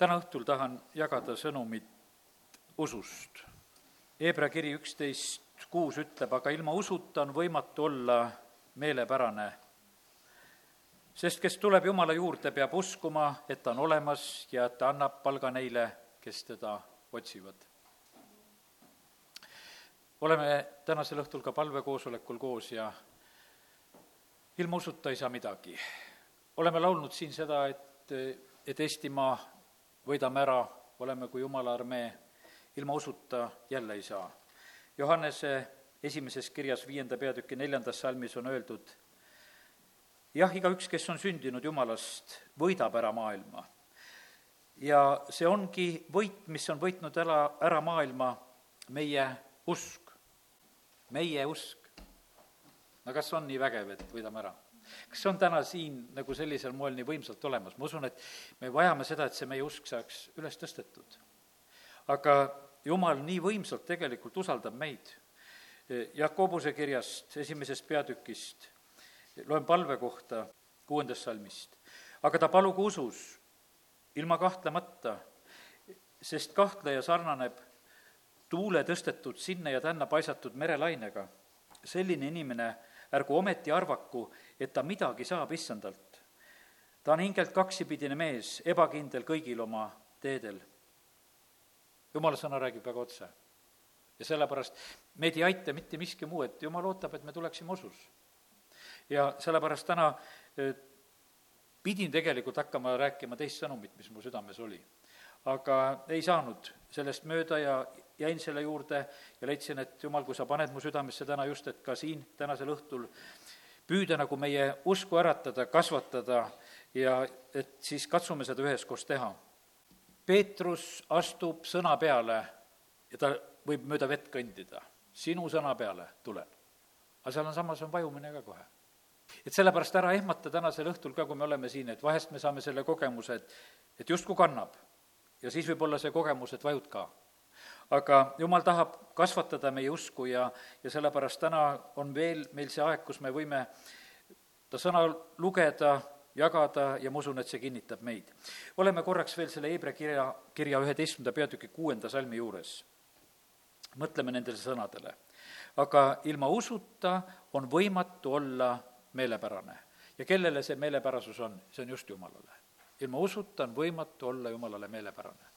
täna õhtul tahan jagada sõnumit usust. Hebra kiri üksteist kuus ütleb, aga ilma usuta on võimatu olla meelepärane. sest kes tuleb Jumala juurde, peab uskuma, et ta on olemas ja et ta annab palga neile, kes teda otsivad. oleme tänasel õhtul ka palvekoosolekul koos ja ilma usuta ei saa midagi. oleme laulnud siin seda, et, et Eestimaa võidame ära, oleme kui Jumala armee, ilma usuta jälle ei saa. Johannese esimeses kirjas viienda peatüki neljandas salmis on öeldud, jah, igaüks, kes on sündinud Jumalast, võidab ära maailma. ja see ongi võit, mis on võitnud ära, ära maailma, meie usk, meie usk. no kas on nii vägev, et võidame ära? Kas see on täna siin nagu sellisel moel nii võimsalt olemas, ma usun, et me vajame seda, et see meie usk saaks üles tõstetud. aga jumal nii võimsalt tegelikult usaldab meid. Jakobuse kirjast, esimesest peatükist, loen palve kohta kuuendast salmist. aga ta palugu usus, ilma kahtlemata, sest kahtleja sarnaneb tuule tõstetud sinna ja tänna paisatud merelainega. selline inimene ärgu ometi arvaku, et ta midagi saab issandalt. ta on hingelt kaksipidine mees, ebakindel kõigil oma teedel. jumala sõna räägib väga otse. ja sellepärast meid ei aita mitte miski muu, et jumal ootab, et me tuleksime usus. ja sellepärast täna eh, pidin tegelikult hakkama rääkima teist sõnumit, mis mu südames oli. aga ei saanud sellest mööda ja jäin selle juurde ja leidsin, et jumal, kui sa paned mu südamesse täna just, et ka siin tänasel õhtul püüda nagu meie usku äratada, kasvatada ja et siis katsume seda üheskoos teha. Peetrus astub sõna peale ja ta võib mööda vett kõndida. sinu sõna peale tulen. aga seal on samas, on vajumine ka kohe. et sellepärast ära ehmata tänasel õhtul ka, kui me oleme siin, et vahest me saame selle kogemuse, et, et justkui kannab. ja siis võib olla see kogemus, et vajud ka aga jumal tahab kasvatada meie usku ja, ja sellepärast täna on veel meil see aeg, kus me võime ta sõna lugeda, jagada ja ma usun, et see kinnitab meid. oleme korraks veel selle Hebra kirja, kirja üheteistkümnenda peatüki kuuenda salmi juures. mõtleme nendele sõnadele. aga ilma usuta on võimatu olla meelepärane. ja kellele see meelepärasus on? see on just Jumalale. ilma usuta on võimatu olla Jumalale meelepärane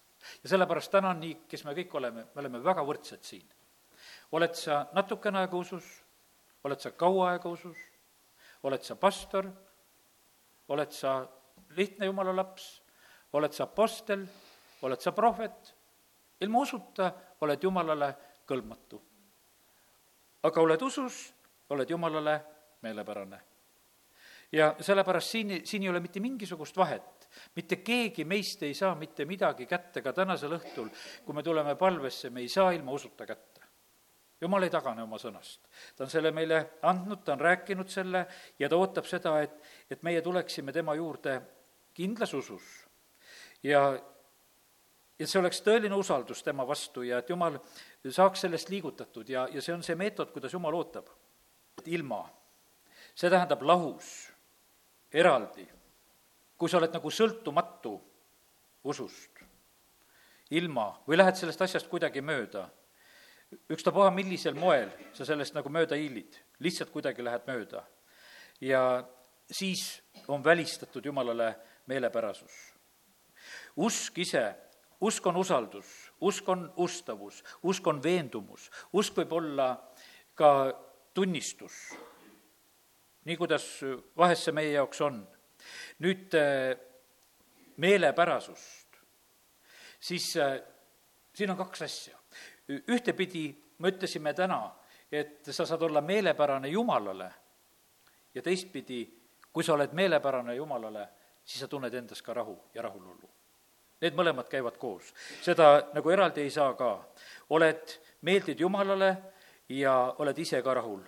ja sellepärast täna on nii, kes me kõik oleme, me oleme väga võrdsed siin. oled sa natukene aega usus, oled sa kaua aega usus, oled sa pastor, oled sa lihtne jumala laps, oled sa apostel, oled sa prohvet, ilma usuta oled jumalale kõlbmatu. aga oled usus, oled jumalale meelepärane. ja sellepärast siin, siin ei ole mitte mingisugust vahet, mitte keegi meist ei saa mitte midagi kätte ka tänasel õhtul, kui me tuleme palvesse, me ei saa ilma usuta kätte. jumal ei tagane oma sõnast. ta on selle meile andnud, ta on rääkinud selle ja ta ootab seda, et, et meie tuleksime tema juurde kindlas usus ja et see oleks tõeline usaldus tema vastu ja et jumal saaks sellest liigutatud ja, ja see on see meetod, kuidas jumal ootab. ilma, see tähendab lahus, eraldi kui sa oled nagu sõltumatu usust, ilma, või lähed sellest asjast kuidagi mööda, ükstapuha millisel moel sa sellest nagu mööda hiilid, lihtsalt kuidagi lähed mööda. ja siis on välistatud Jumalale meelepärasus. usk ise, usk on usaldus, usk on ustavus, usk on veendumus, usk võib olla ka tunnistus, nii kuidas vahest see meie jaoks on nüüd äh, meelepärasust, siis äh, siin on kaks asja. ühtepidi me ütlesime täna, et sa saad olla meelepärane Jumalale ja teistpidi, kui sa oled meelepärane Jumalale, siis sa tunned endas ka rahu ja rahulolu. Need mõlemad käivad koos, seda nagu eraldi ei saa ka. oled, meeldid Jumalale ja oled ise ka rahul,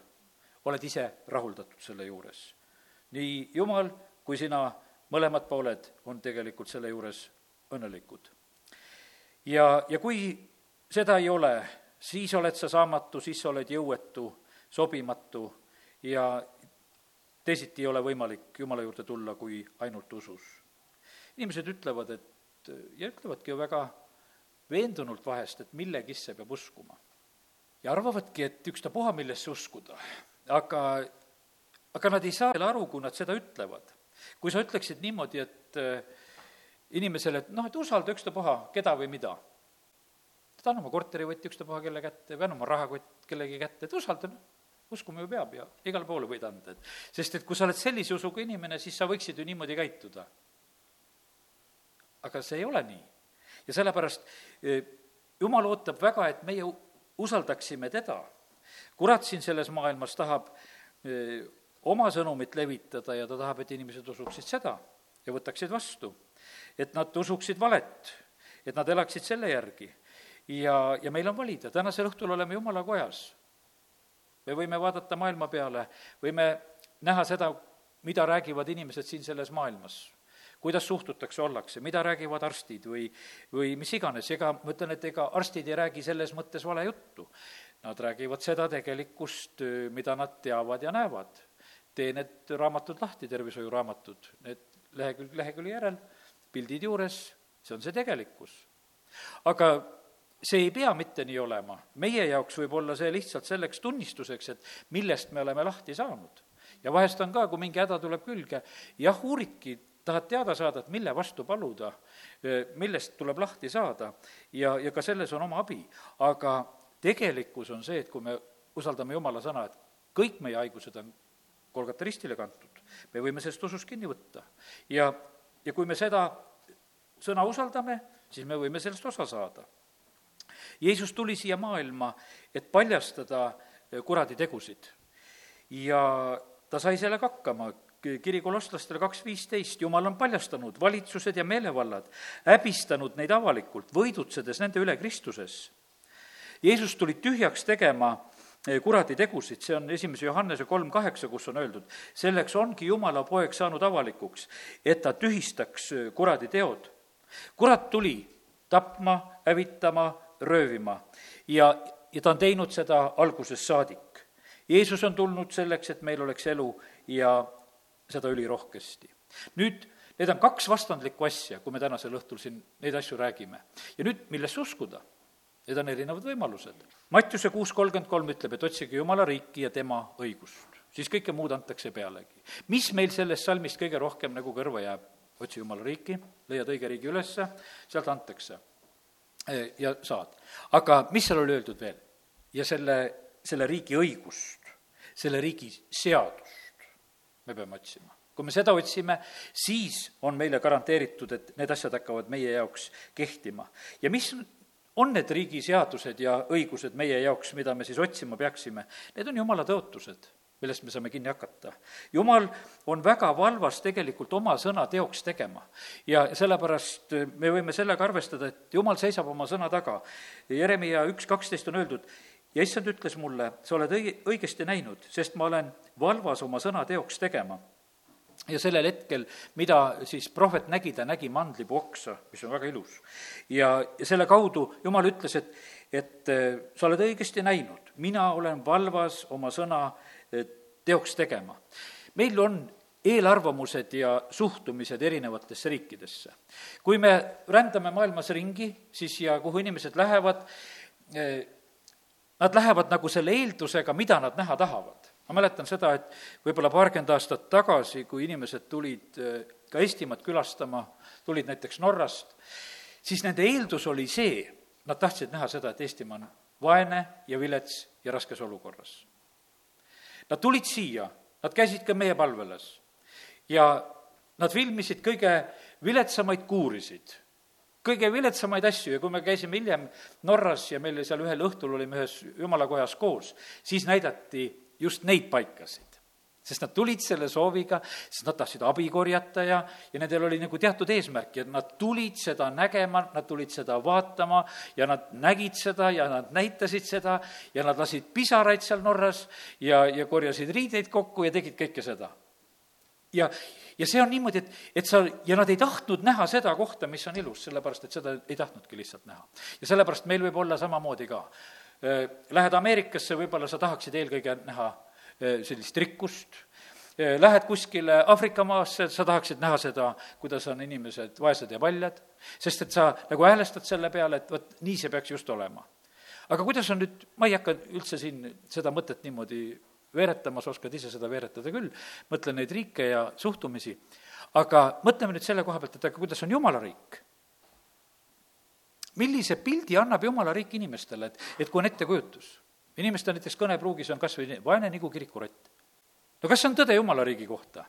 oled ise rahuldatud selle juures. nii Jumal kui sina, mõlemad pooled on tegelikult selle juures õnnelikud. ja, ja kui seda ei ole, siis oled sa saamatu, siis sa oled jõuetu, sobimatu ja teisiti ei ole võimalik Jumala juurde tulla kui ainult usus. inimesed ütlevad, et ja ütlevadki ju väga veendunult vahest, et millegisse peab uskuma. ja arvavadki, et ükstapuha, millesse uskuda, aga, aga nad ei saa veel aru, kui nad seda ütlevad. Kui sa ütleksid niimoodi, et äh, inimesele, et noh, et usalda ükstapuha keda või mida, ta on oma korterivõtti ükstapuha kelle kätte või on oma rahakott kellegi kätte, et usalda, noh, uskuma ju peab ja igale poole võid anda, et sest et kui sa oled sellise usuga inimene, siis sa võiksid ju niimoodi käituda. aga see ei ole nii ja sellepärast e, jumal ootab väga, et meie usaldaksime teda. kurat siin selles maailmas tahab e, oma sõnumit levitada ja ta tahab, et inimesed usuksid seda ja võtaksid vastu. et nad usuksid valet, et nad elaksid selle järgi. ja, ja meil on valida, tänasel õhtul oleme Jumala kojas. me võime vaadata maailma peale, võime näha seda, mida räägivad inimesed siin selles maailmas kuidas suhtutakse, ollakse, mida räägivad arstid või, või mis iganes, ega ma ütlen, et ega arstid ei räägi selles mõttes vale juttu. Nad räägivad seda tegelikkust, mida nad teavad ja näevad. Tee need raamatud lahti, tervishoiuraamatud, need lehekülg lehekülje järel, pildid juures, see on see tegelikkus. aga see ei pea mitte nii olema, meie jaoks võib olla see lihtsalt selleks tunnistuseks, et millest me oleme lahti saanud. ja vahest on ka, kui mingi häda tuleb külge, jah, uuridki tahad teada saada, et mille vastu paluda, millest tuleb lahti saada ja, ja ka selles on oma abi. aga tegelikkus on see, et kui me usaldame Jumala sõna, et kõik meie haigused on Kolgata ristile kantud, me võime sellest usust kinni võtta. ja, ja kui me seda sõna usaldame, siis me võime sellest osa saada. Jeesus tuli siia maailma, et paljastada kuradi tegusid. ja ta sai sellega hakkama, kiri kolosslastele kaks viisteist, Jumal on paljastanud valitsused ja meelevallad, häbistanud neid avalikult, võidutsedes nende üle Kristuses. Jeesus tuli tühjaks tegema eh, kuradi tegusid, see on esimese Johannese kolm kaheksa, kus on öeldud, selleks ongi Jumala poeg saanud avalikuks, et ta tühistaks eh, kuradi teod. kurat tuli tapma, hävitama, röövima ja, ja ta on teinud seda algusest saadik. Jeesus on tulnud selleks, et meil oleks elu ja seda ülirohkesti. nüüd, need on kaks vastandlikku asja, kui me tänasel õhtul siin neid asju räägime. ja nüüd, millesse uskuda? Need on erinevad võimalused. Mattiuse kuus kolmkümmend kolm ütleb, et otsige Jumala riiki ja tema õigust, siis kõike muud antakse pealegi. mis meil sellest salmist kõige rohkem nagu kõrva jääb? otsi Jumala riiki, leiad õige riigi ülesse, sealt antakse ja saad. aga mis seal oli öeldud veel? ja selle, selle riigi õigust, selle riigi seadust me peame otsima. kui me seda otsime, siis on meile garanteeritud, et need asjad hakkavad meie jaoks kehtima. ja mis on need riigi seadused ja õigused meie jaoks, mida me siis otsima peaksime? Need on jumala tõotused, millest me saame kinni hakata. jumal on väga valvas tegelikult oma sõna teoks tegema. ja sellepärast me võime sellega arvestada, et jumal seisab oma sõna taga. Jeremiah üks kaksteist on öeldud, ja issand ütles mulle, sa oled õi-, õigesti näinud, sest ma olen valvas oma sõna teoks tegema. Ja sellel hetkel, mida siis prohvet nägi, ta nägi mandlipuu oksa, mis on väga ilus. ja, ja selle kaudu Jumal ütles, et, et äh, sa oled õigesti näinud, mina olen valvas oma sõna äh, teoks tegema. meil on eelarvamused ja suhtumised erinevatesse riikidesse. kui me rändame maailmas ringi, siis ja kuhu inimesed lähevad, äh, Nad lähevad nagu selle eeldusega, mida nad näha tahavad. Ma mäletan seda, et võib-olla paarkümmend aastat tagasi, kui inimesed tulid äh, ka Eestimaad külastama, tulid näiteks Norrast, siis nende eeldus oli see, nad tahtsid näha seda, et Eestimaa on vaene ja vilets ja raskes olukorras. Nad tulid siia, nad käisid ka meie palvelas ja nad filmisid kõige viletsamaid kuurisid kõige viletsamaid asju ja kui me käisime hiljem Norras ja meil seal ühel õhtul olime ühes jumalakojas koos, siis näidati just neid paikasid sest nad tulid selle sooviga, sest nad tahtsid abi korjata ja, ja nendel oli nagu teatud eesmärk ja nad tulid seda nägema, nad tulid seda vaatama ja nad nägid seda ja nad näitasid seda ja nad lasid pisaraid seal Norras ja, ja korjasid riideid kokku ja tegid kõike seda. ja, ja see on niimoodi, et, et sa, ja nad ei tahtnud näha seda kohta, mis on ilus, sellepärast et seda ei tahtnudki lihtsalt näha. ja sellepärast meil võib olla samamoodi ka. Lähed Ameerikasse, võib-olla sa tahaksid eelkõige näha sellist rikkust, Lähed kuskile Aafrika maasse, sa tahaksid näha seda, kuidas on inimesed vaesed ja paljad, sest et sa nagu häälestad selle peale, et vot nii see peaks just olema. aga kuidas on nüüd, ma ei hakka üldse siin seda mõtet niimoodi veeretama, sa oskad ise seda veeretada küll, mõtle neid riike ja suhtumisi, aga mõtleme nüüd selle koha pealt, et aga kuidas on Jumala riik millise pildi annab Jumala riik inimestele, et, et kui on ettekujutus? inimeste näiteks kõnepruugis on kas või vaene nagu kirikurott. no kas see on tõde Jumala riigi kohta?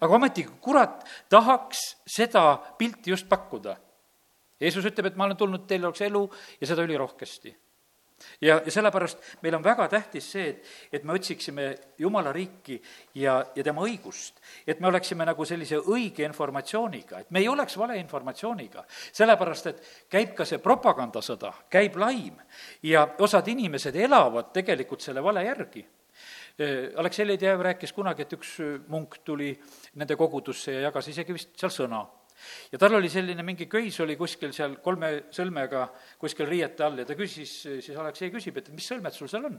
aga ometigi kurat tahaks seda pilti just pakkuda. Jeesus ütleb, et ma olen tulnud, teil oleks elu ja seda ülirohkesti ja, ja sellepärast meil on väga tähtis see, et, et me otsiksime Jumala riiki ja, ja tema õigust. et me oleksime nagu sellise õige informatsiooniga, et me ei oleks valeinformatsiooniga. sellepärast, et käib ka see propagandasõda, käib laim ja osad inimesed elavad tegelikult selle vale järgi Aleksei Leedjev rääkis kunagi, et üks munk tuli nende kogudusse ja jagas isegi vist seal sõna ja tal oli selline mingi köis oli kuskil seal kolme sõlmega kuskil riiete all ja ta küsis, siis Aleksei küsib, et mis sõlmed sul seal on?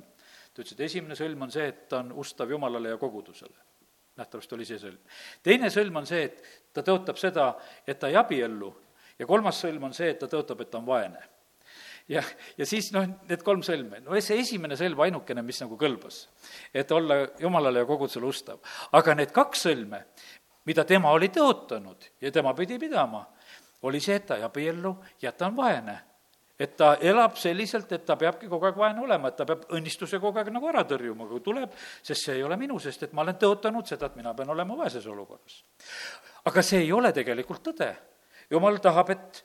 ta ütles, et esimene sõlm on see, et ta on ustav Jumalale ja kogudusele. nähtavasti oli see sõlm. teine sõlm on see, et ta tõotab seda, et ta ei abiellu ja kolmas sõlm on see, et ta tõotab, et ta on vaene ja, ja siis noh, need kolm sõlme, no see esimene sõlm ainukene, mis nagu kõlbas, et olla Jumalale ja kogudusele ustav. aga need kaks sõlme, mida tema oli tõotanud ja tema pidi pidama, oli see, et ta ei abiellu ja ta on vaene. et ta elab selliselt, et ta peabki kogu aeg vaene olema, et ta peab õnnistuse kogu aeg nagu ära tõrjuma, kui tuleb, sest see ei ole minu, sest et ma olen tõotanud seda, et mina pean olema vaeses olukorras. aga see ei ole tegelikult tõde. jumal tahab, et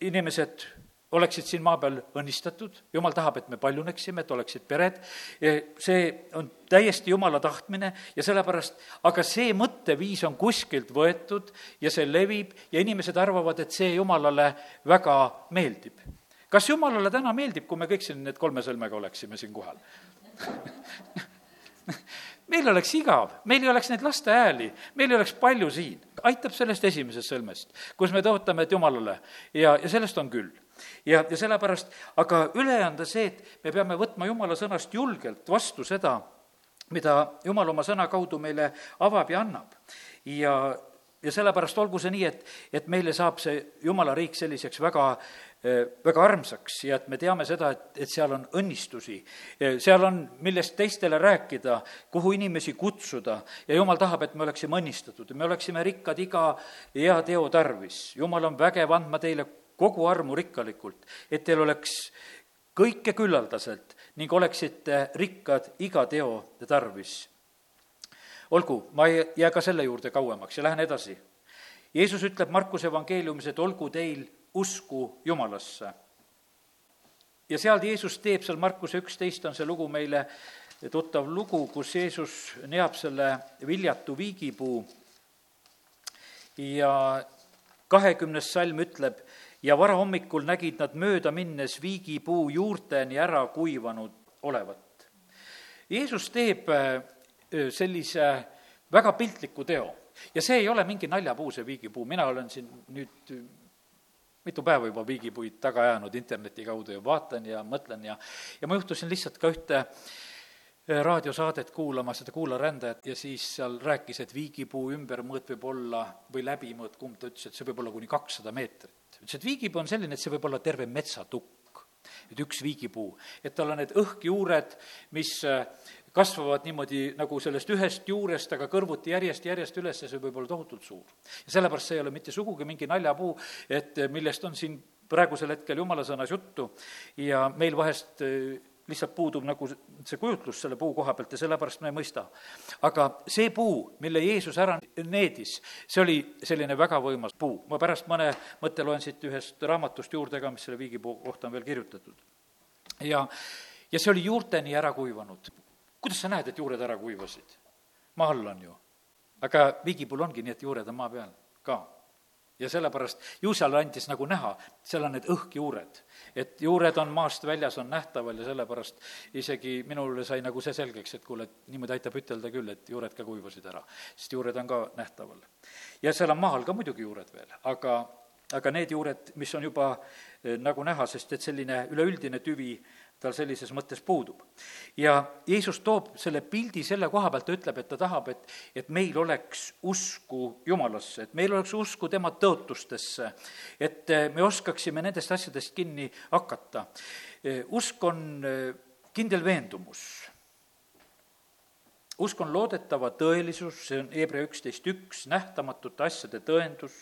inimesed oleksid siin maa peal õnnistatud, jumal tahab, et me paljuneksime, et oleksid pered, see on täiesti jumala tahtmine ja sellepärast, aga see mõtteviis on kuskilt võetud ja see levib ja inimesed arvavad, et see jumalale väga meeldib. kas jumalale täna meeldib, kui me kõik siin need kolme sõlmega oleksime siin kohal? Meil oleks igav, meil ei oleks neid laste hääli, meil ei oleks palju siin. aitab sellest esimesest sõlmest, kus me tõotame, et jumalale. Ja, ja sellest on küll ja, ja sellepärast, aga ülejäänud see, et me peame võtma jumala sõnast julgelt vastu seda, mida jumal oma sõna kaudu meile avab ja annab. ja, ja sellepärast olgu see nii, et, et meile saab see jumala riik selliseks väga väga armsaks ja et me teame seda, et, et seal on õnnistusi, seal on, millest teistele rääkida, kuhu inimesi kutsuda ja jumal tahab, et me oleksime õnnistatud, me oleksime rikkad iga hea teo tarvis. jumal on vägev andma teile kogu armu rikkalikult, et teil oleks kõike küllaldaselt ning oleksite rikkad iga teo tarvis. olgu, ma ei jää ka selle juurde kauemaks ja lähen edasi. Jeesus ütleb Markuse evangeeliumis, et olgu teil usku Jumalasse. ja seal Jeesus teeb, seal Markuse üksteist on see lugu meile tuttav lugu, kus Jeesus neab selle viljatu viigipuu ja kahekümnes salm ütleb, ja varahommikul nägid nad mööda minnes viigipuu juurteni ära kuivanud olevat. Jeesus teeb äh, sellise väga piltliku teo ja see ei ole mingi naljapuu, see viigipuu, mina olen siin nüüd mitu päeva juba viigipuid taga ajanud interneti kaudu ja vaatan ja mõtlen ja, ja ma juhtusin lihtsalt ka ühte äh, raadiosaadet kuulama, seda kuularändajat, ja siis seal rääkis, et viigipuu ümbermõõt võib olla või läbimõõt, kumb ta ütles, et see võib olla kuni kakssada meetrit ütles, et viigipuu on selline, et see võib olla terve metsatukk. et üks viigipuu, et tal on need õhkjuured, mis äh, kasvavad niimoodi nagu sellest ühest juurest, aga kõrvuti järjest, järjest üles ja see võib olla tohutult suur. ja sellepärast see ei ole mitte sugugi mingi naljapuu, et äh, millest on siin praegusel hetkel jumala sõnas juttu ja meil vahest lihtsalt puudub nagu see kujutlus selle puu koha pealt ja sellepärast me ei mõista. aga see puu, mille Jeesus ära needis, see oli selline väga võimas puu. ma pärast mõne mõtte loen siit ühest raamatust juurde ka, mis selle viigipuu kohta on veel kirjutatud. ja, ja see oli juurteni ära kuivanud. kuidas sa näed, et juured ära kuivasid? maa all on ju. aga viigipuul ongi nii, et juured on maa peal ka ja sellepärast ju seal andis nagu näha, seal on need õhkjuured. et juured on maast väljas, on nähtaval ja sellepärast isegi minule sai nagu see selgeks, et kuule, et niimoodi aitab ütelda küll, et juured ka kuivasid ära, sest juured on ka nähtaval. ja seal on maa all ka muidugi juured veel, aga aga need juured, mis on juba eh, nagu näha, sest et selline üleüldine tüvi tal sellises mõttes puudub. ja Jeesus toob selle pildi selle koha pealt, ta ütleb, et ta tahab, et, et meil oleks usku Jumalasse, et meil oleks usku tema tõotustesse, et eh, me oskaksime nendest asjadest kinni hakata. Eh, usk on kindel veendumus usk on loodetava tõelisus, see on Hebra üksteist üks, nähtamatute asjade tõendus,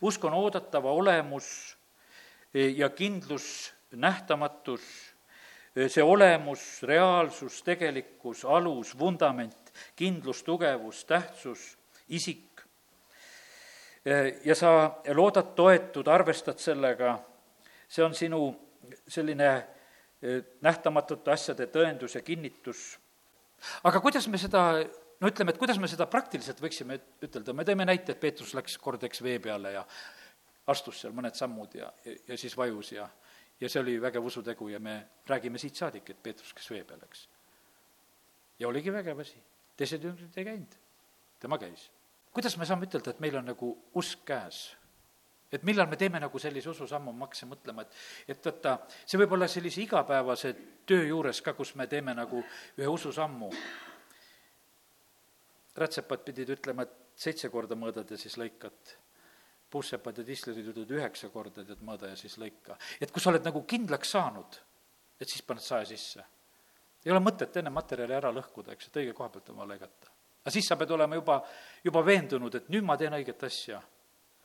usk on oodatava olemus ja kindlus, nähtamatus, see olemus, reaalsus, tegelikkus, alus, vundament, kindlus, tugevus, tähtsus, isik. Ja sa loodad toetuda, arvestad sellega, see on sinu selline nähtamatute asjade tõendus ja kinnitus. Aga kuidas me seda, no ütleme, et kuidas me seda praktiliselt võiksime ütelda, me tõime näite, et Peetrus läks kord, eks, vee peale ja astus seal mõned sammud ja, ja, ja siis vajus ja, ja see oli vägev usutegu ja me räägime siit saadik, et Peetrus käis vee peal, eks. ja oligi vägev asi, teised jüngrid ei käinud, tema käis. kuidas me saame ütelda, et meil on nagu usk käes? et millal me teeme nagu sellise ususammu, ma hakkasin mõtlema, et, et vaata, see võib olla sellise igapäevase töö juures ka, kus me teeme nagu ühe ususammu. rätsepad pidid ütlema, et seitse korda mõõdad ja siis lõikad. Puussepad ja tislerid ütlevad üheksa korda, tead, mõõda ja siis lõika. et kui sa oled nagu kindlaks saanud, et siis paned sae sisse. ei ole mõtet enne materjali ära lõhkuda, eks, et õige koha pealt vaja lõigata. aga siis sa pead olema juba, juba veendunud, et nüüd ma teen õiget asja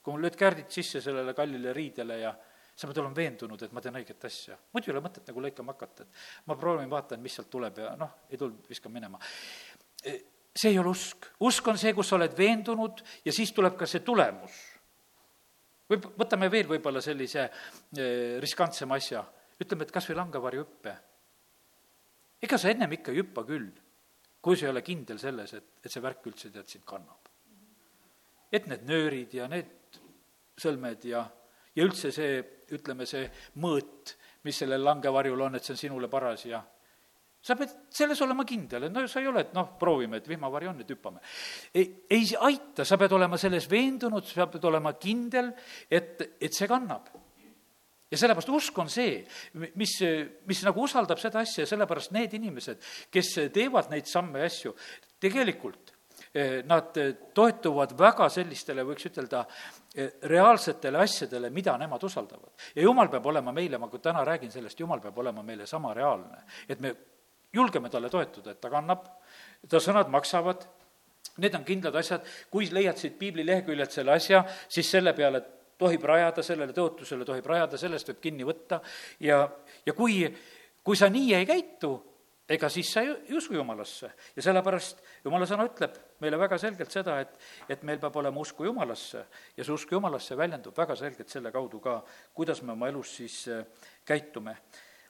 kui mul lööd kärdid sisse sellele kallile riidele ja sa pead olema veendunud, et ma teen õiget asja. muidu ei ole mõtet nagu lõikama hakata, et ma proovin, vaatan, mis sealt tuleb ja noh, ei tulnud, viskan minema. E, see ei ole usk. usk on see, kus sa oled veendunud ja siis tuleb ka see tulemus. Või võtame veel võib-olla sellise e, riskantsema asja, ütleme, et kas või langevarjuhüppe. ega sa ennem ikka ei hüppa küll, kui sa ei ole kindel selles, et, et see värk üldse tead sind kannab. et need nöörid ja need sõlmed ja, ja üldse see, ütleme, see mõõt, mis sellel langevarjul on, et see on sinule paras ja sa pead selles olema kindel, et no sa ei ole, et noh, proovime, et vihmavari on, et hüppame. ei, ei aita, sa pead olema selles veendunud, sa pead olema kindel, et, et see kannab. ja sellepärast usk on see, mis, mis nagu usaldab seda asja ja sellepärast need inimesed, kes teevad neid samme ja asju, tegelikult Eh, nad toetuvad väga sellistele, võiks ütelda, eh, reaalsetele asjadele, mida nemad usaldavad. ja jumal peab olema meile, ma täna räägin sellest, jumal peab olema meile sama reaalne. et me julgeme talle toetuda, et ta kannab, ta sõnad maksavad, need on kindlad asjad, kui leiad siit piibli leheküljelt selle asja, siis selle peale tohib rajada, sellele tõotusele tohib rajada, sellest võib kinni võtta. Ja, ja kui, kui sa nii ei käitu, ega siis sa ei, ei usu Jumalasse. ja sellepärast Jumala sõna ütleb meile väga selgelt seda, et, et meil peab olema usku Jumalasse. Ja see usk Jumalasse väljendub väga selgelt selle kaudu ka, kuidas me oma elus siis äh, käitume.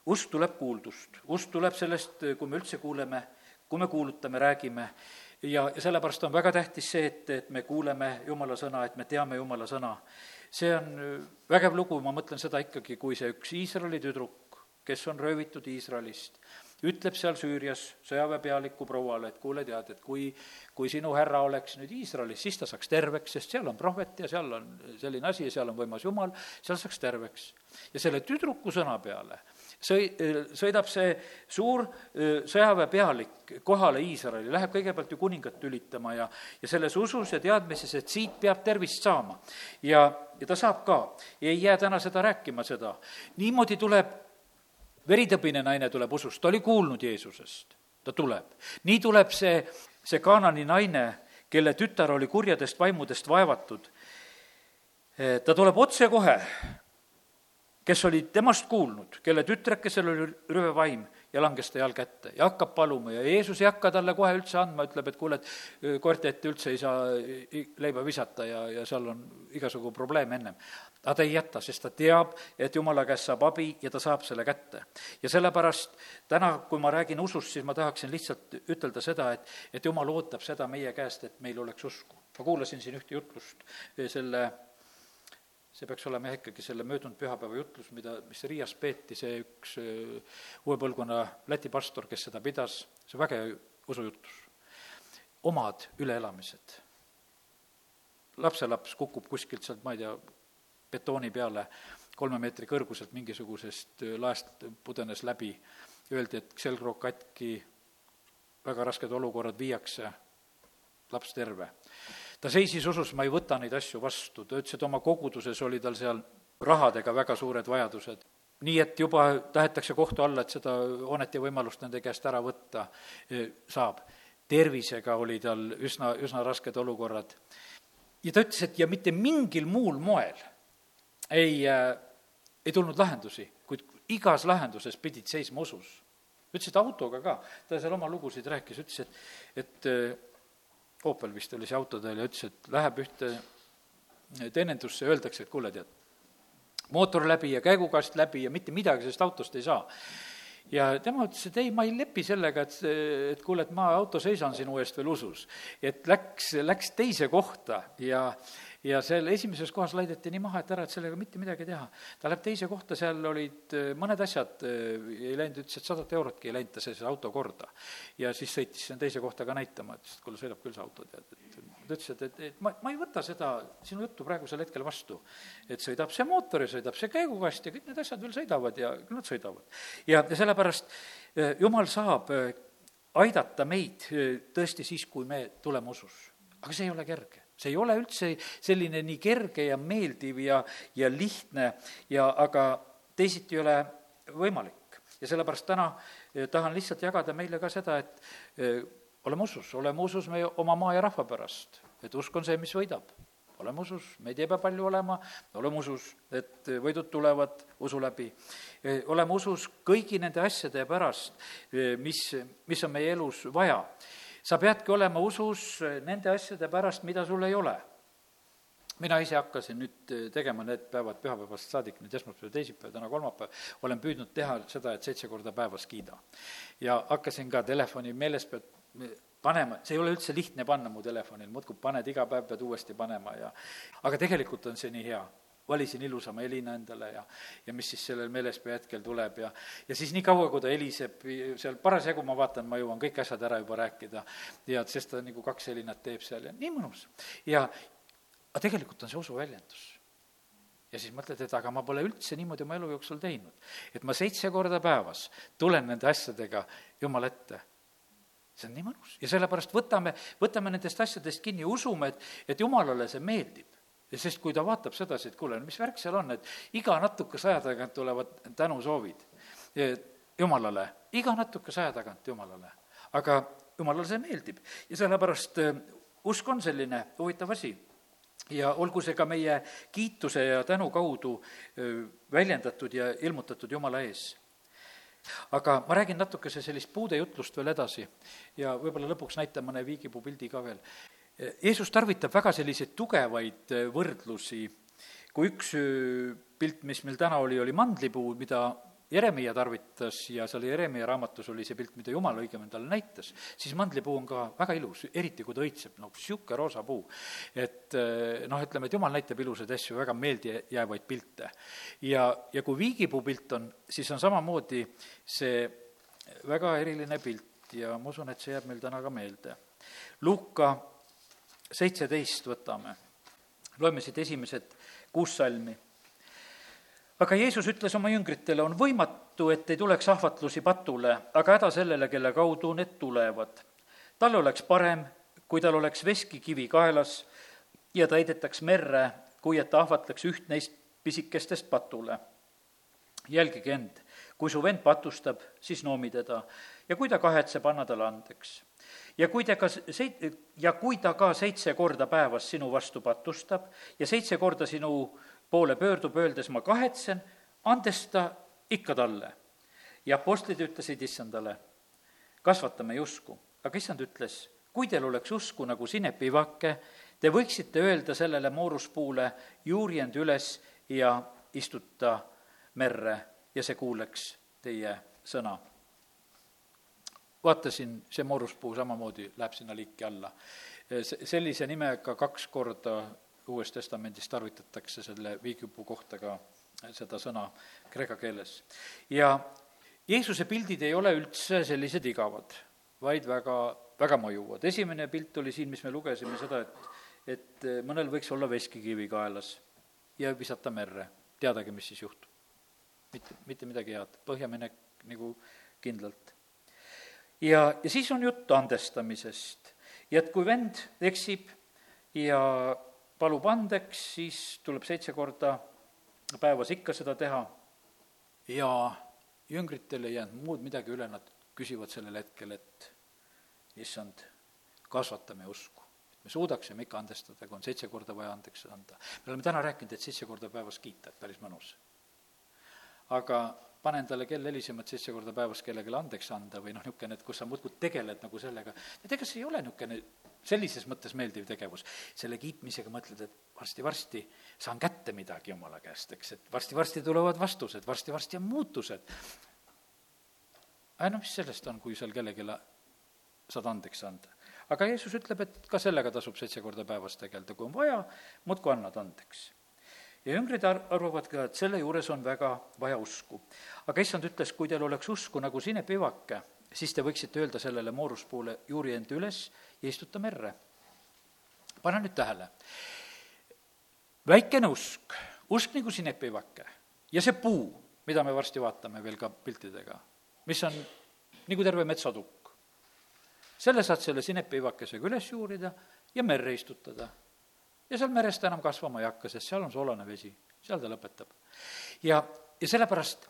Usk tuleb kuuldust, usk tuleb sellest, kui me üldse kuuleme, kui me kuulutame, räägime, ja, ja sellepärast on väga tähtis see, et, et me kuuleme Jumala sõna, et me teame Jumala sõna. see on äh, vägev lugu, ma mõtlen seda ikkagi, kui see üks Iisraeli tüdruk, kes on röövitud Iisraelist, ütleb seal Süürias sõjaväepealiku prouale, et kuule, tead, et kui, kui sinu härra oleks nüüd Iisraelis, siis ta saaks terveks, sest seal on prohvet ja seal on selline asi ja seal on võimas Jumal, seal saaks terveks. ja selle tüdruku sõna peale sõi-, sõidab see suur sõjaväepealik kohale Iisraeli, läheb kõigepealt ju kuningat tülitama ja, ja selles usus ja teadmises, et siit peab tervist saama. ja, ja ta saab ka, ei jää täna seda rääkima, seda. niimoodi tuleb veritõbine naine tuleb usust, ta oli kuulnud Jeesusest, ta tuleb. nii tuleb see, see Kaanani naine, kelle tütar oli kurjadest vaimudest vaevatud. ta tuleb otsekohe, kes oli temast kuulnud, kelle tütrekesel oli röövaim ja langes ta jalg kätte ja hakkab paluma ja Jeesus ei hakka talle kohe üldse andma, ütleb, et kuule, et koerte ette üldse ei saa leiba visata ja, ja seal on igasugu probleeme ennem. aga ta ei jäta, sest ta teab, et jumala käest saab abi ja ta saab selle kätte. ja sellepärast täna, kui ma räägin usust, siis ma tahaksin lihtsalt ütelda seda, et, et jumal ootab seda meie käest, et meil oleks usku. ma kuulasin siin ühte jutlust selle see peaks olema jah ikkagi selle möödunud pühapäeva jutlus, mida, mis Riias peeti, see üks äh, uue põlvkonna Läti pastor, kes seda pidas, see vägev usujutlus. omad üleelamised. lapselaps kukub kuskilt sealt, ma ei tea, betooni peale kolme meetri kõrguselt mingisugusest laest pudenes läbi, öeldi, et selgroog katki, väga rasked olukorrad viiakse, laps terve. Ta seisis usus, ma ei võta neid asju vastu, ta ütles, et oma koguduses oli tal seal rahadega väga suured vajadused. nii et juba tahetakse kohtu alla, et seda hoonet ja võimalust nende käest ära võtta saab. tervisega oli tal üsna, üsna rasked olukorrad. ja ta ütles, et ja mitte mingil muul moel ei äh,, ei tulnud lahendusi, kuid igas lahenduses pidid seisma usus. ütles, et autoga ka, ta seal oma lugusid rääkis, ütles, et, et äh, Opel vist oli see auto tal ja ütles, et läheb ühte teenindusse, öeldakse, et kuule, tead, mootor läbi ja käigukast läbi ja mitte midagi sellest autost ei saa. ja tema ütles, et ei, ma ei lepi sellega, et, et kuule, et ma auto seisan sinu eest veel usus. et läks, läks teise kohta ja, ja seal esimeses kohas laideti nii maha, et ära, et sellega mitte midagi teha. ta läheb teise kohta, seal olid äh, mõned asjad, äh, ei läinud, ütles, et sadat eurotki ei läinud ta see auto korda. ja siis sõitis sinna teise kohta ka näitama, ütles, et kuule, sõidab küll see auto, tead, et ta ütles, et, et, et ma, ma ei võta seda sinu juttu praegusel hetkel vastu. et sõidab see mootor ja sõidab see käigukast ja kõik need asjad veel sõidavad ja küll nad sõidavad. ja, ja sellepärast äh, jumal saab aidata meid tõesti siis, kui me tuleme usus. aga see ei ole kerge see ei ole üldse selline nii kerge ja meeldiv ja, ja lihtne ja aga teisiti ei ole võimalik. ja sellepärast täna eh, tahan lihtsalt jagada meile ka seda, et eh, oleme usus, oleme usus meie oma maa ja rahva pärast, et usk on see, mis võidab. oleme usus, meid ei pea palju olema, oleme usus, et võidud tulevad usu läbi. Eh, oleme usus kõigi nende asjade pärast, mis, mis on meie elus vaja sa peadki olema usus nende asjade pärast, mida sul ei ole. mina ise hakkasin nüüd tegema need päevad pühapäevast saadik, nüüd esmaspäev, teisipäev, täna kolmapäev, olen püüdnud teha seda, et seitse korda päevas kiida. ja hakkasin ka telefoni meeles pead panema, see ei ole üldse lihtne panna mu telefonil, muudkui paned, iga päev pead uuesti panema ja aga tegelikult on see nii hea valisin ilusama helina endale ja, ja mis siis sellel meelespea hetkel tuleb ja, ja siis nii kaua, kui ta heliseb, seal parasjagu ma vaatan, ma jõuan kõik asjad ära juba rääkida ja sest ta nagu kaks helinat teeb seal ja nii mõnus. ja, aga tegelikult on see usuväljendus ja siis mõtled, et aga ma pole üldse niimoodi oma elu jooksul teinud. et ma seitse korda päevas tulen nende asjadega Jumala ette. see on nii mõnus ja sellepärast võtame, võtame nendest asjadest kinni ja usume, et, et Jumalale see meeldib ja sest kui ta vaatab sedasi, et kuule, mis värk seal on, et iga natukese aja tagant tulevad tänusoovid Jumalale, iga natukese aja tagant Jumalale. aga Jumalale see meeldib ja sellepärast äh, usk on selline huvitav asi ja olgu see ka meie kiituse ja tänu kaudu äh, väljendatud ja ilmutatud Jumala ees. aga ma räägin natukese sellist puudejutlust veel edasi ja võib-olla lõpuks näitan mõne viigipuu pildi ka veel. Jeesus tarvitab väga selliseid tugevaid äh, võrdlusi, kui üks äh, pilt, mis meil täna oli, oli mandlipuu, mida Jeremiah tarvitas ja seal Jeremiah raamatus oli see pilt, mida Jumal õigemini talle näitas, siis mandlipuu on ka väga ilus, eriti kui ta õitseb, no niisugune roosa puu. et noh, ütleme, et Jumal näitab ilusaid asju, väga meeldijäävaid pilte. ja, ja kui viigipuu pilt on, siis on samamoodi see väga eriline pilt ja ma usun, et see jääb meil täna ka meelde. Luuka seitseteist võtame, loeme siit esimesed kuus salmi. aga Jeesus ütles oma jüngritele, on võimatu, et ei tuleks ahvatlusi patule, aga häda sellele, kelle kaudu need tulevad. tal oleks parem, kui tal oleks veskikivi kaelas ja ta heidetaks merre, kui et ta ahvatleks üht neist pisikestest patule. jälgige end, kui su vend patustab, siis noomi teda ja kui ta kahetseb, anna talle andeks ja kui ta ka seit-, ja kui ta ka seitse korda päevas sinu vastu patustab ja seitse korda sinu poole pöördub, öeldes ma kahetsen, andes ta ikka talle. ja apostlid ütlesid issandale, kasvata meie usku. aga issand ütles, kui teil oleks usku nagu sinepivake, te võiksite öelda sellele mooruspuule, juuri end üles ja istuta merre ja see kuuleks teie sõna vaatasin, see mooruspuu samamoodi läheb sinna liiki alla. sellise nimega kaks korda Uues Testamendis tarvitatakse selle viigipuu kohta ka seda sõna kreeka keeles. ja Jeesuse pildid ei ole üldse sellised igavad, vaid väga, väga mõjuvad. esimene pilt oli siin, mis me lugesime, seda, et, et mõnel võiks olla veskikivi kaelas ja visata merre. teadagi, mis siis juhtub. mitte, mitte midagi head, põhjaminek nagu kindlalt. Ja, ja siis on jutt andestamisest. ja et kui vend eksib ja palub andeks, siis tuleb seitse korda päevas ikka seda teha ja jüngritel ei jäänud muud midagi üle, nad küsivad sellel hetkel, et issand, kasvata meie usku. et me suudaksime ikka andestada, kui on seitse korda vaja andeks anda. me oleme täna rääkinud, et seitse korda päevas kiita, et päris mõnus. aga pane endale kell helisema, et seitse korda päevas kellelegi andeks anda või noh, niisugune, et kus sa muudkui tegeled nagu sellega, et ega see ei ole niisugune sellises mõttes meeldiv tegevus. selle kiitmisega mõtled, et varsti-varsti saan kätte midagi Jumala käest, eks, et varsti-varsti tulevad vastused, varsti-varsti on muutused. aga noh, mis sellest on, kui seal kellelegi saad andeks anda. aga Jeesus ütleb, et ka sellega tasub seitse korda päevas tegeleda, kui on vaja, muudkui annad andeks. Ja jüngrid ar-, arvavad ka, et selle juures on väga vaja usku. aga issand ütles, kui teil oleks usku nagu sinepivake, siis te võiksite öelda sellele mooruspuule, juuri end üles ja istuta merre. pane nüüd tähele, väikene usk, usk nagu sinepivake ja see puu, mida me varsti vaatame veel ka piltidega, mis on nagu terve metsatukk. selle saad selle sinepivakesega üles juurida ja merre istutada. Ja seal meres ta enam kasvama ei hakka, sest seal on soolane vesi, seal ta lõpetab. ja, ja sellepärast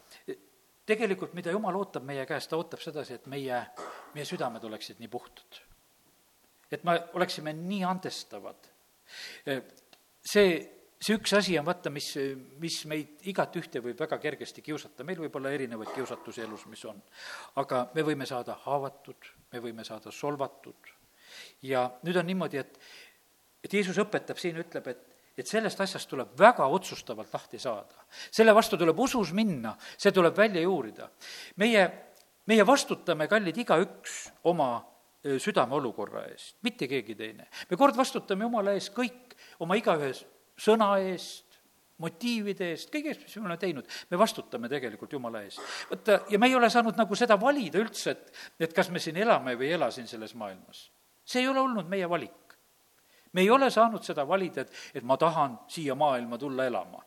tegelikult, mida jumal ootab meie käest, ta ootab sedasi, et meie, meie südamed oleksid nii puhtad et me oleksime nii andestavad. see, see üks asi on vaata, mis, mis meid igat ühte võib väga kergesti kiusata, meil võib olla erinevaid kiusatusi elus, mis on. aga me võime saada haavatud, me võime saada solvatud ja nüüd on niimoodi, et, et Jeesus õpetab siin, ütleb, et et sellest asjast tuleb väga otsustavalt lahti saada. selle vastu tuleb usus minna, see tuleb välja juurida. meie, meie vastutame, kallid, igaüks oma südame olukorra eest, mitte keegi teine. me kord vastutame Jumala ees kõik oma igaühe sõna eest, motiivide eest, kõige eest, mis me oleme teinud, me vastutame tegelikult Jumala ees. vaata, ja me ei ole saanud nagu seda valida üldse, et, et kas me siin elame või ei ela siin selles maailmas. see ei ole olnud meie valik. Me ei ole saanud seda valida, et, et ma tahan siia maailma tulla elama.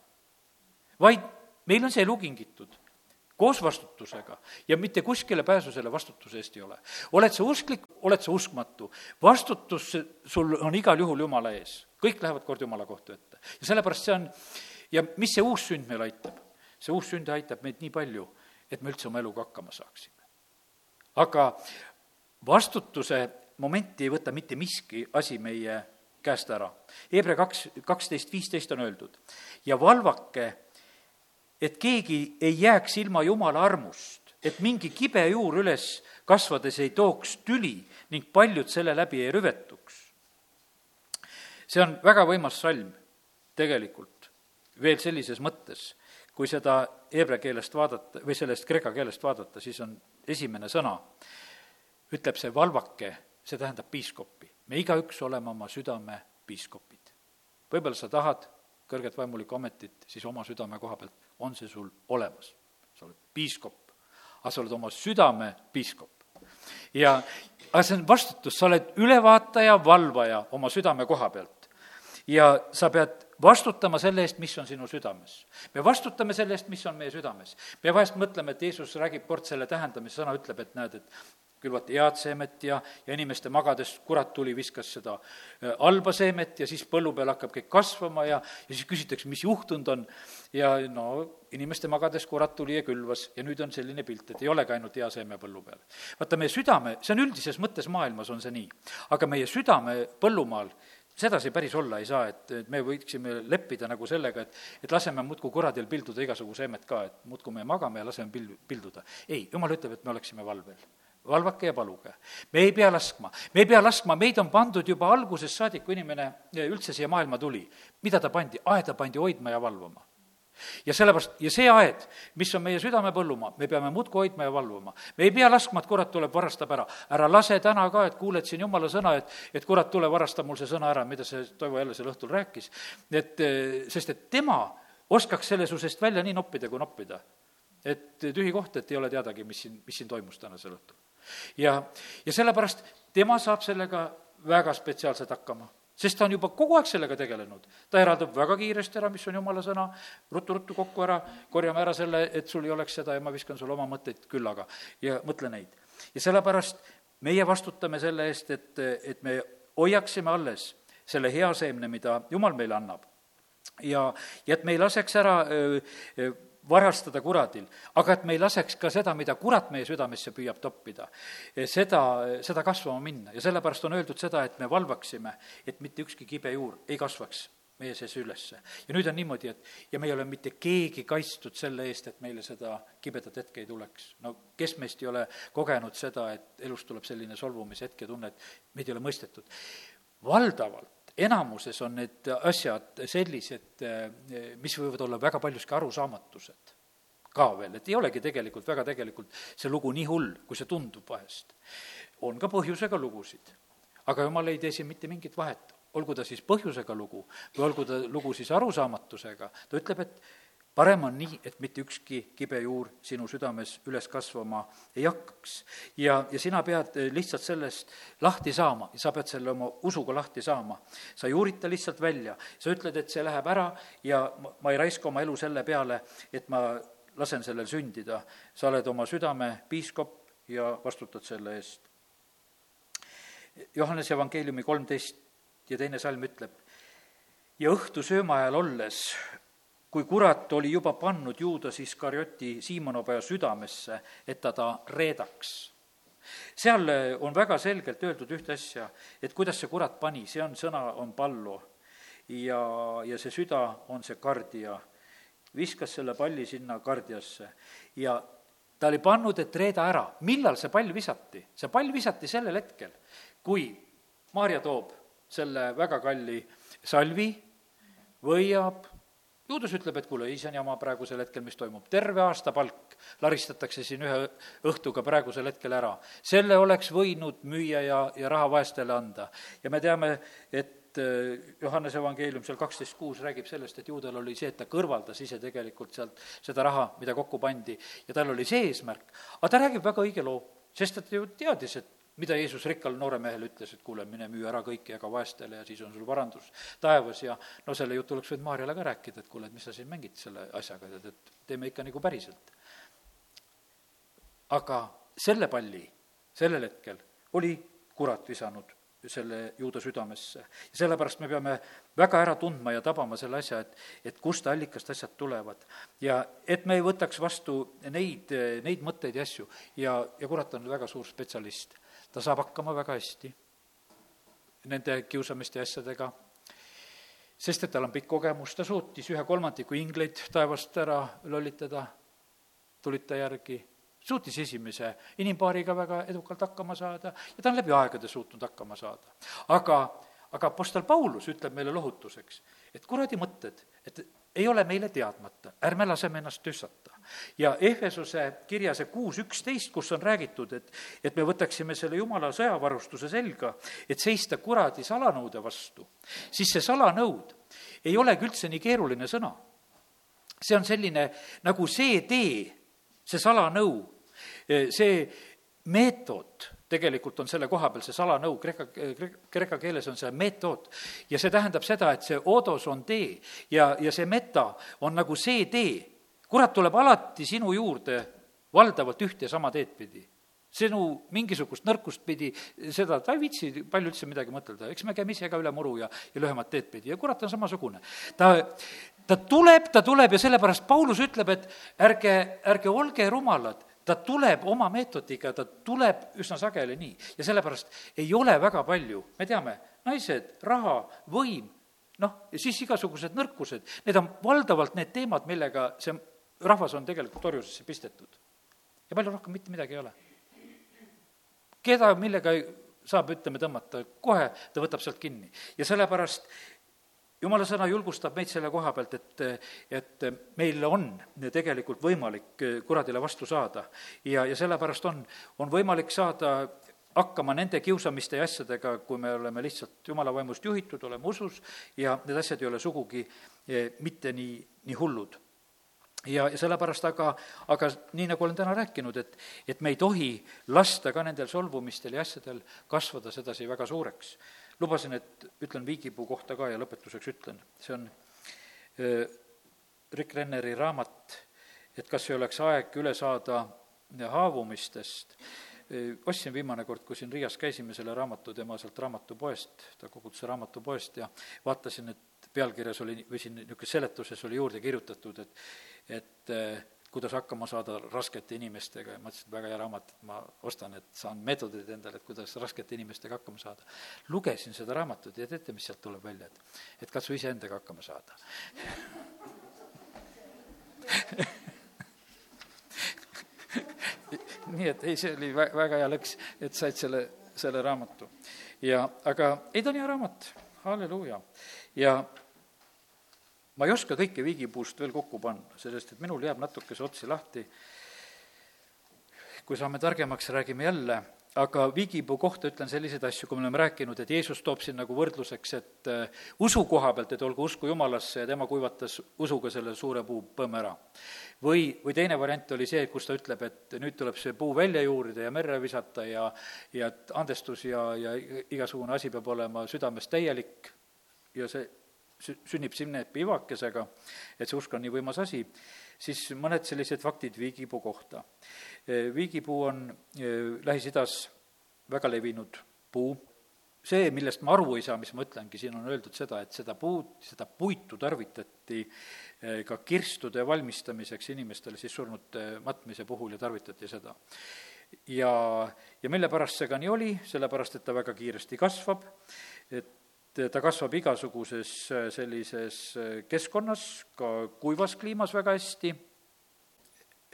vaid meil on see elu kingitud koos vastutusega ja mitte kuskile pääsu selle vastutuse eest ei ole. oled sa usklik, oled sa uskmatu, vastutus sul on igal juhul Jumala ees, kõik lähevad kord Jumala kohtu ette. ja sellepärast see on, ja mis see uus sünd meil aitab? see uus sünd aitab meid nii palju, et me üldse oma eluga hakkama saaksime. aga vastutuse momenti ei võta mitte miski asi meie käest ära. Hebra kaks, kaksteist, viisteist on öeldud ja valvake et keegi ei jääks ilma Jumala armust, et mingi kibe juur üles kasvades ei tooks tüli ning paljud selle läbi ei rüvetuks. see on väga võimas salm tegelikult, veel sellises mõttes, kui seda heebrea keelest vaadata või sellest kreeka keelest vaadata, siis on esimene sõna, ütleb see valvake, see tähendab piiskoppi. Me igaüks oleme oma südame piiskopid. võib-olla sa tahad kõrget vaimulikku ametit, siis oma südame koha pealt on see sul olemas. sa oled piiskop, aga sa oled oma südame piiskop. ja, aga see on vastutus, sa oled ülevaataja, valvaja oma südame koha pealt. ja sa pead vastutama selle eest, mis on sinu südames. me vastutame selle eest, mis on meie südames. me vahest mõtleme, et Jeesus räägib kord selle tähendamise sõna, ütleb, et näed, et külvati head seemet ja, ja inimeste magades kurat tuli, viskas seda äh, halba seemet ja siis põllu peal hakkab kõik kasvama ja, ja siis küsitakse, mis juhtunud on. ja no inimeste magades kurat tuli ja külvas ja nüüd on selline pilt, et ei olegi ainult hea seeme põllu peal. vaata, meie südame, see on üldises mõttes maailmas on see nii, aga meie südame põllumaal, sedasi päris olla ei saa, et, et me võiksime leppida nagu sellega, et, et laseme muudkui kuradil pilduda igasugu seemet ka, et muudkui me magame ja laseme pil-, pilduda. ei, jumal ütleb, et me oleksime valvel valvake ja paluge. me ei pea laskma, me ei pea laskma, meid on pandud juba algusest saadik, kui inimene üldse siia maailma tuli. mida ta pandi? aeda pandi hoidma ja valvama. ja sellepärast, ja see aed, mis on meie südamepõllumaa, me peame muudkui hoidma ja valvama. me ei pea laskma, et kurat tuleb, varastab ära. ära lase täna ka, et kuuled siin jumala sõna, et, et kurat, tule varasta mul see sõna ära, mida see Toivo jälle sel õhtul rääkis. et, sest et tema oskaks selle su seest välja nii noppida, kui noppida. et tühi koht, et ei ole teadagi, mis siin, mis siin toimus tänasel õhtul ja, ja sellepärast tema saab sellega väga spetsiaalselt hakkama. sest ta on juba kogu aeg sellega tegelenud. ta eraldab väga kiiresti ära, mis on jumala sõna ruttu,, ruttu-ruttu kokku ära, korjame ära selle, et sul ei oleks seda ja ma viskan sulle oma mõtteid küllaga ja mõtle neid. ja sellepärast meie vastutame selle eest, et, et me hoiaksime alles selle hea seemne, mida Jumal meile annab. ja, ja et me ei laseks ära öö, öö, varastada kuradil, aga et me ei laseks ka seda, mida kurat meie südamesse püüab toppida, seda, seda kasvama minna ja sellepärast on öeldud seda, et me valvaksime, et mitte ükski kibe juur ei kasvaks meie sees ülesse. ja nüüd on niimoodi, et ja me ei ole mitte keegi kaitstud selle eest, et meile seda kibedat hetke ei tuleks. no kes meist ei ole kogenud seda, et elus tuleb selline solvumishetk ja tunne, et meid ei ole mõistetud. valdavalt enamuses on need asjad sellised, mis võivad olla väga paljuski arusaamatused ka veel, et ei olegi tegelikult väga tegelikult see lugu nii hull, kui see tundub vahest. on ka põhjusega lugusid, aga jumal ei tee siin mitte mingit vahet, olgu ta siis põhjusega lugu või olgu ta lugu siis arusaamatusega, ta ütleb, et parem on nii, et mitte ükski kibe juur sinu südames üles kasvama ei hakkaks. ja, ja sina pead lihtsalt sellest lahti saama ja sa pead selle oma usuga lahti saama. sa ei uurita lihtsalt välja, sa ütled, et see läheb ära ja ma ei raiska oma elu selle peale, et ma lasen sellel sündida. sa oled oma südame piiskop ja vastutad selle eest. Johannese evangeeliumi kolmteist ja teine salm ütleb, ja õhtu sööma ajal olles kui kurat oli juba pannud Juudas Iskarioti Siimonopoja südamesse, et ta ta reedaks. seal on väga selgelt öeldud ühte asja, et kuidas see kurat pani, see on, sõna on pallo ja, ja see süda on see kardja. viskas selle palli sinna kardjasse ja ta oli pannud, et reeda ära. millal see pall visati? see pall visati sellel hetkel, kui Maarja toob selle väga kalli salvi, võiab juudus ütleb, et kuule, ise on jama praegusel hetkel, mis toimub, terve aasta palk laristatakse siin ühe õhtuga praegusel hetkel ära. selle oleks võinud müüa ja, ja raha vaestele anda. ja me teame, et äh, Johannese evangeelium seal kaksteist kuus räägib sellest, et juudel oli see, et ta kõrvaldas ise tegelikult sealt seda raha, mida kokku pandi, ja tal oli see eesmärk. aga ta räägib väga õige loo, sest ta ju teadis, et mida Jeesus rikkale nooremehele ütles, et kuule, mine müü ära kõik ja jaga vaestele ja siis on sul varandus taevas ja no selle jutu oleks võinud Maarjale ka rääkida, et kuule, et mis sa siin mängid selle asjaga, tead, et teeme ikka nagu päriselt. aga selle palli sellel hetkel oli kurat visanud selle juuda südamesse. ja sellepärast me peame väga ära tundma ja tabama selle asja, et, et kust allikast asjad tulevad. ja et me ei võtaks vastu neid, neid mõtteid ja asju ja, ja kurat on väga suur spetsialist ta saab hakkama väga hästi nende kiusamiste ja asjadega, sest et tal on pikk kogemus, ta suutis ühe kolmandiku ingleid taevast ära lollitada, tulid ta järgi, suutis esimese inimpaariga väga edukalt hakkama saada ja ta on läbi aegade suutnud hakkama saada. aga, aga Apostel Paulus ütleb meile lohutuseks, et kuradi mõtted, et ei ole meile teadmata, ärme laseme ennast tüssata. Ja Ehvesuse kirja see kuus üksteist, kus on räägitud, et, et me võtaksime selle jumala sõjavarustuse selga, et seista kuradi salanõude vastu, siis see salanõud ei olegi üldse nii keeruline sõna. see on selline nagu see tee, see salanõu, see meetod tegelikult on selle koha peal see salanõu, kreeka, kreeka keeles on see meetod. ja see tähendab seda, et see odos on tee ja, ja see meta on nagu see tee. Kurat tuleb alati sinu juurde valdavalt ühte ja sama teed pidi. Sinu mingisugust nõrkust pidi, seda ta ei viitsi palju üldse midagi mõtelda, eks me käime ise ka üle muru ja, ja lühemat teed pidi. Ja kurat on samasugune. ta, ta tuleb, ta tuleb ja sellepärast Paulus ütleb, et ärge, ärge olge rumalad, ta tuleb oma meetodiga, ta tuleb üsna sageli nii. Ja sellepärast ei ole väga palju, me teame, naised, raha, võim, noh, ja siis igasugused nõrkused, need on valdavalt need teemad, millega see rahvas on tegelikult orjusesse pistetud. ja palju rohkem mitte midagi ei ole. keda millega saab, ütleme, tõmmata, kohe ta võtab sealt kinni ja sellepärast jumala sõna julgustab meid selle koha pealt, et, et meil on tegelikult võimalik kuradile vastu saada. ja, ja sellepärast on, on võimalik saada hakkama nende kiusamiste ja asjadega, kui me oleme lihtsalt jumala vaimust juhitud, oleme usus ja need asjad ei ole sugugi eh, mitte nii, nii hullud ja, ja sellepärast aga, aga nii, nagu olen täna rääkinud, et, et me ei tohi lasta ka nendel solvumistel ja asjadel kasvada sedasi väga suureks lubasin, et ütlen viigipuu kohta ka ja lõpetuseks ütlen, see on äh, Rick Renneri raamat, et kas ei oleks aeg üle saada haavumistest. Äh, ostsin viimane kord, kui siin Riias käisime, selle raamatu tema sealt raamatupoest, ta koguduse raamatupoest ja vaatasin, et pealkirjas oli või siin niisugune seletuses oli juurde kirjutatud, et et äh, kuidas hakkama saada raskete inimestega ja mõtlesin, et väga hea raamat, et ma ostan, et saan meetodid endale, et kuidas raskete inimestega hakkama saada. lugesin seda raamatut ja teate, mis sealt tuleb välja, et, et katsu iseendaga hakkama saada nii et ei, see oli vä-, väga hea lõks, et said selle, selle raamatu. ja aga ei, ta on hea raamat, halleluuja. ja ma ei oska kõike viigipuust veel kokku panna, sellest et minul jääb natuke see otsi lahti. kui saame targemaks, räägime jälle, aga viigipuu kohta ütlen selliseid asju, kui me oleme rääkinud, et Jeesus toob siin nagu võrdluseks, et uh, usu koha pealt, et olgu usku Jumalasse ja tema kuivatas usuga selle suure puu põmme ära. või, või teine variant oli see, kus ta ütleb, et nüüd tuleb see puu välja juurida ja merre visata ja ja et andestus ja, ja igasugune asi peab olema südames täielik ja see sünnib sinnepi ivakesega, et see usk on nii võimas asi, siis mõned sellised faktid viigipuu kohta. viigipuu on Lähis-Idas väga levinud puu, see, millest ma aru ei saa, mis ma ütlengi, siin on öeldud seda, et seda puud, seda puitu tarvitati ka kirstude valmistamiseks inimestele siis surnute matmise puhul ja tarvitati seda. ja, ja mille pärast see ka nii oli, sellepärast et ta väga kiiresti kasvab, et ta kasvab igasuguses äh, sellises äh, keskkonnas, ka kuivas kliimas väga hästi,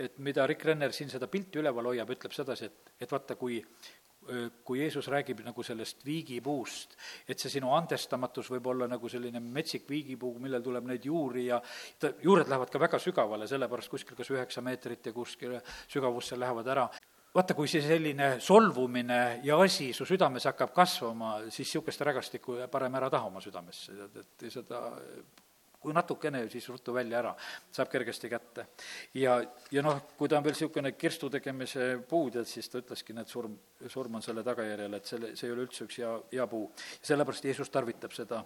et mida Rick Renner siin seda pilti üleval hoiab, ütleb sedasi, et, et vaata, kui äh, kui Jeesus räägib nagu sellest viigipuust, et see sinu andestamatus võib olla nagu selline metsik viigipuu, millel tuleb neid juuri ja ta, juured lähevad ka väga sügavale, sellepärast kuskil kas üheksa meetrit ja kuskile sügavusse lähevad ära vaata, kui see selline solvumine ja asi su südames hakkab kasvama, siis niisugust rägastikku parem ära taha oma südamesse, tead, et seda kui natukene, siis ruttu välja ära, saab kergesti kätte. ja, ja noh, kui ta on veel niisugune kirstu tegemise puu, tead, siis ta ütleski, näed, surm, surm on selle tagajärjel, et selle, see ei ole üldse üks hea, hea puu. sellepärast Jeesus tarvitab seda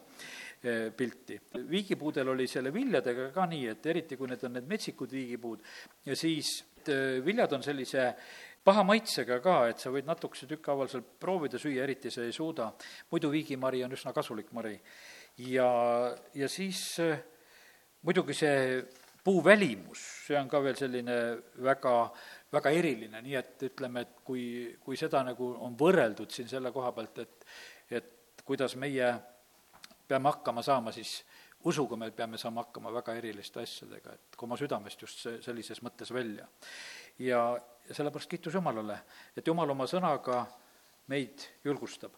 eh, pilti. viigipuudel oli selle viljadega ka nii, et eriti, kui need on need metsikud viigipuud, ja siis eh, viljad on sellise paha maitsega ka, et sa võid natukese tükkhaaval seal proovida süüa, eriti sa ei suuda. muidu viigimari on üsna kasulik mari. ja, ja siis äh, muidugi see puu välimus, see on ka veel selline väga, väga eriline, nii et ütleme, et kui, kui seda nagu on võrreldud siin selle koha pealt, et, et kuidas meie peame hakkama saama, siis usuga me peame saama hakkama väga eriliste asjadega, et oma südamest just see, sellises mõttes välja. Ja, ja sellepärast kiitus Jumalale, et Jumal oma sõnaga meid julgustab.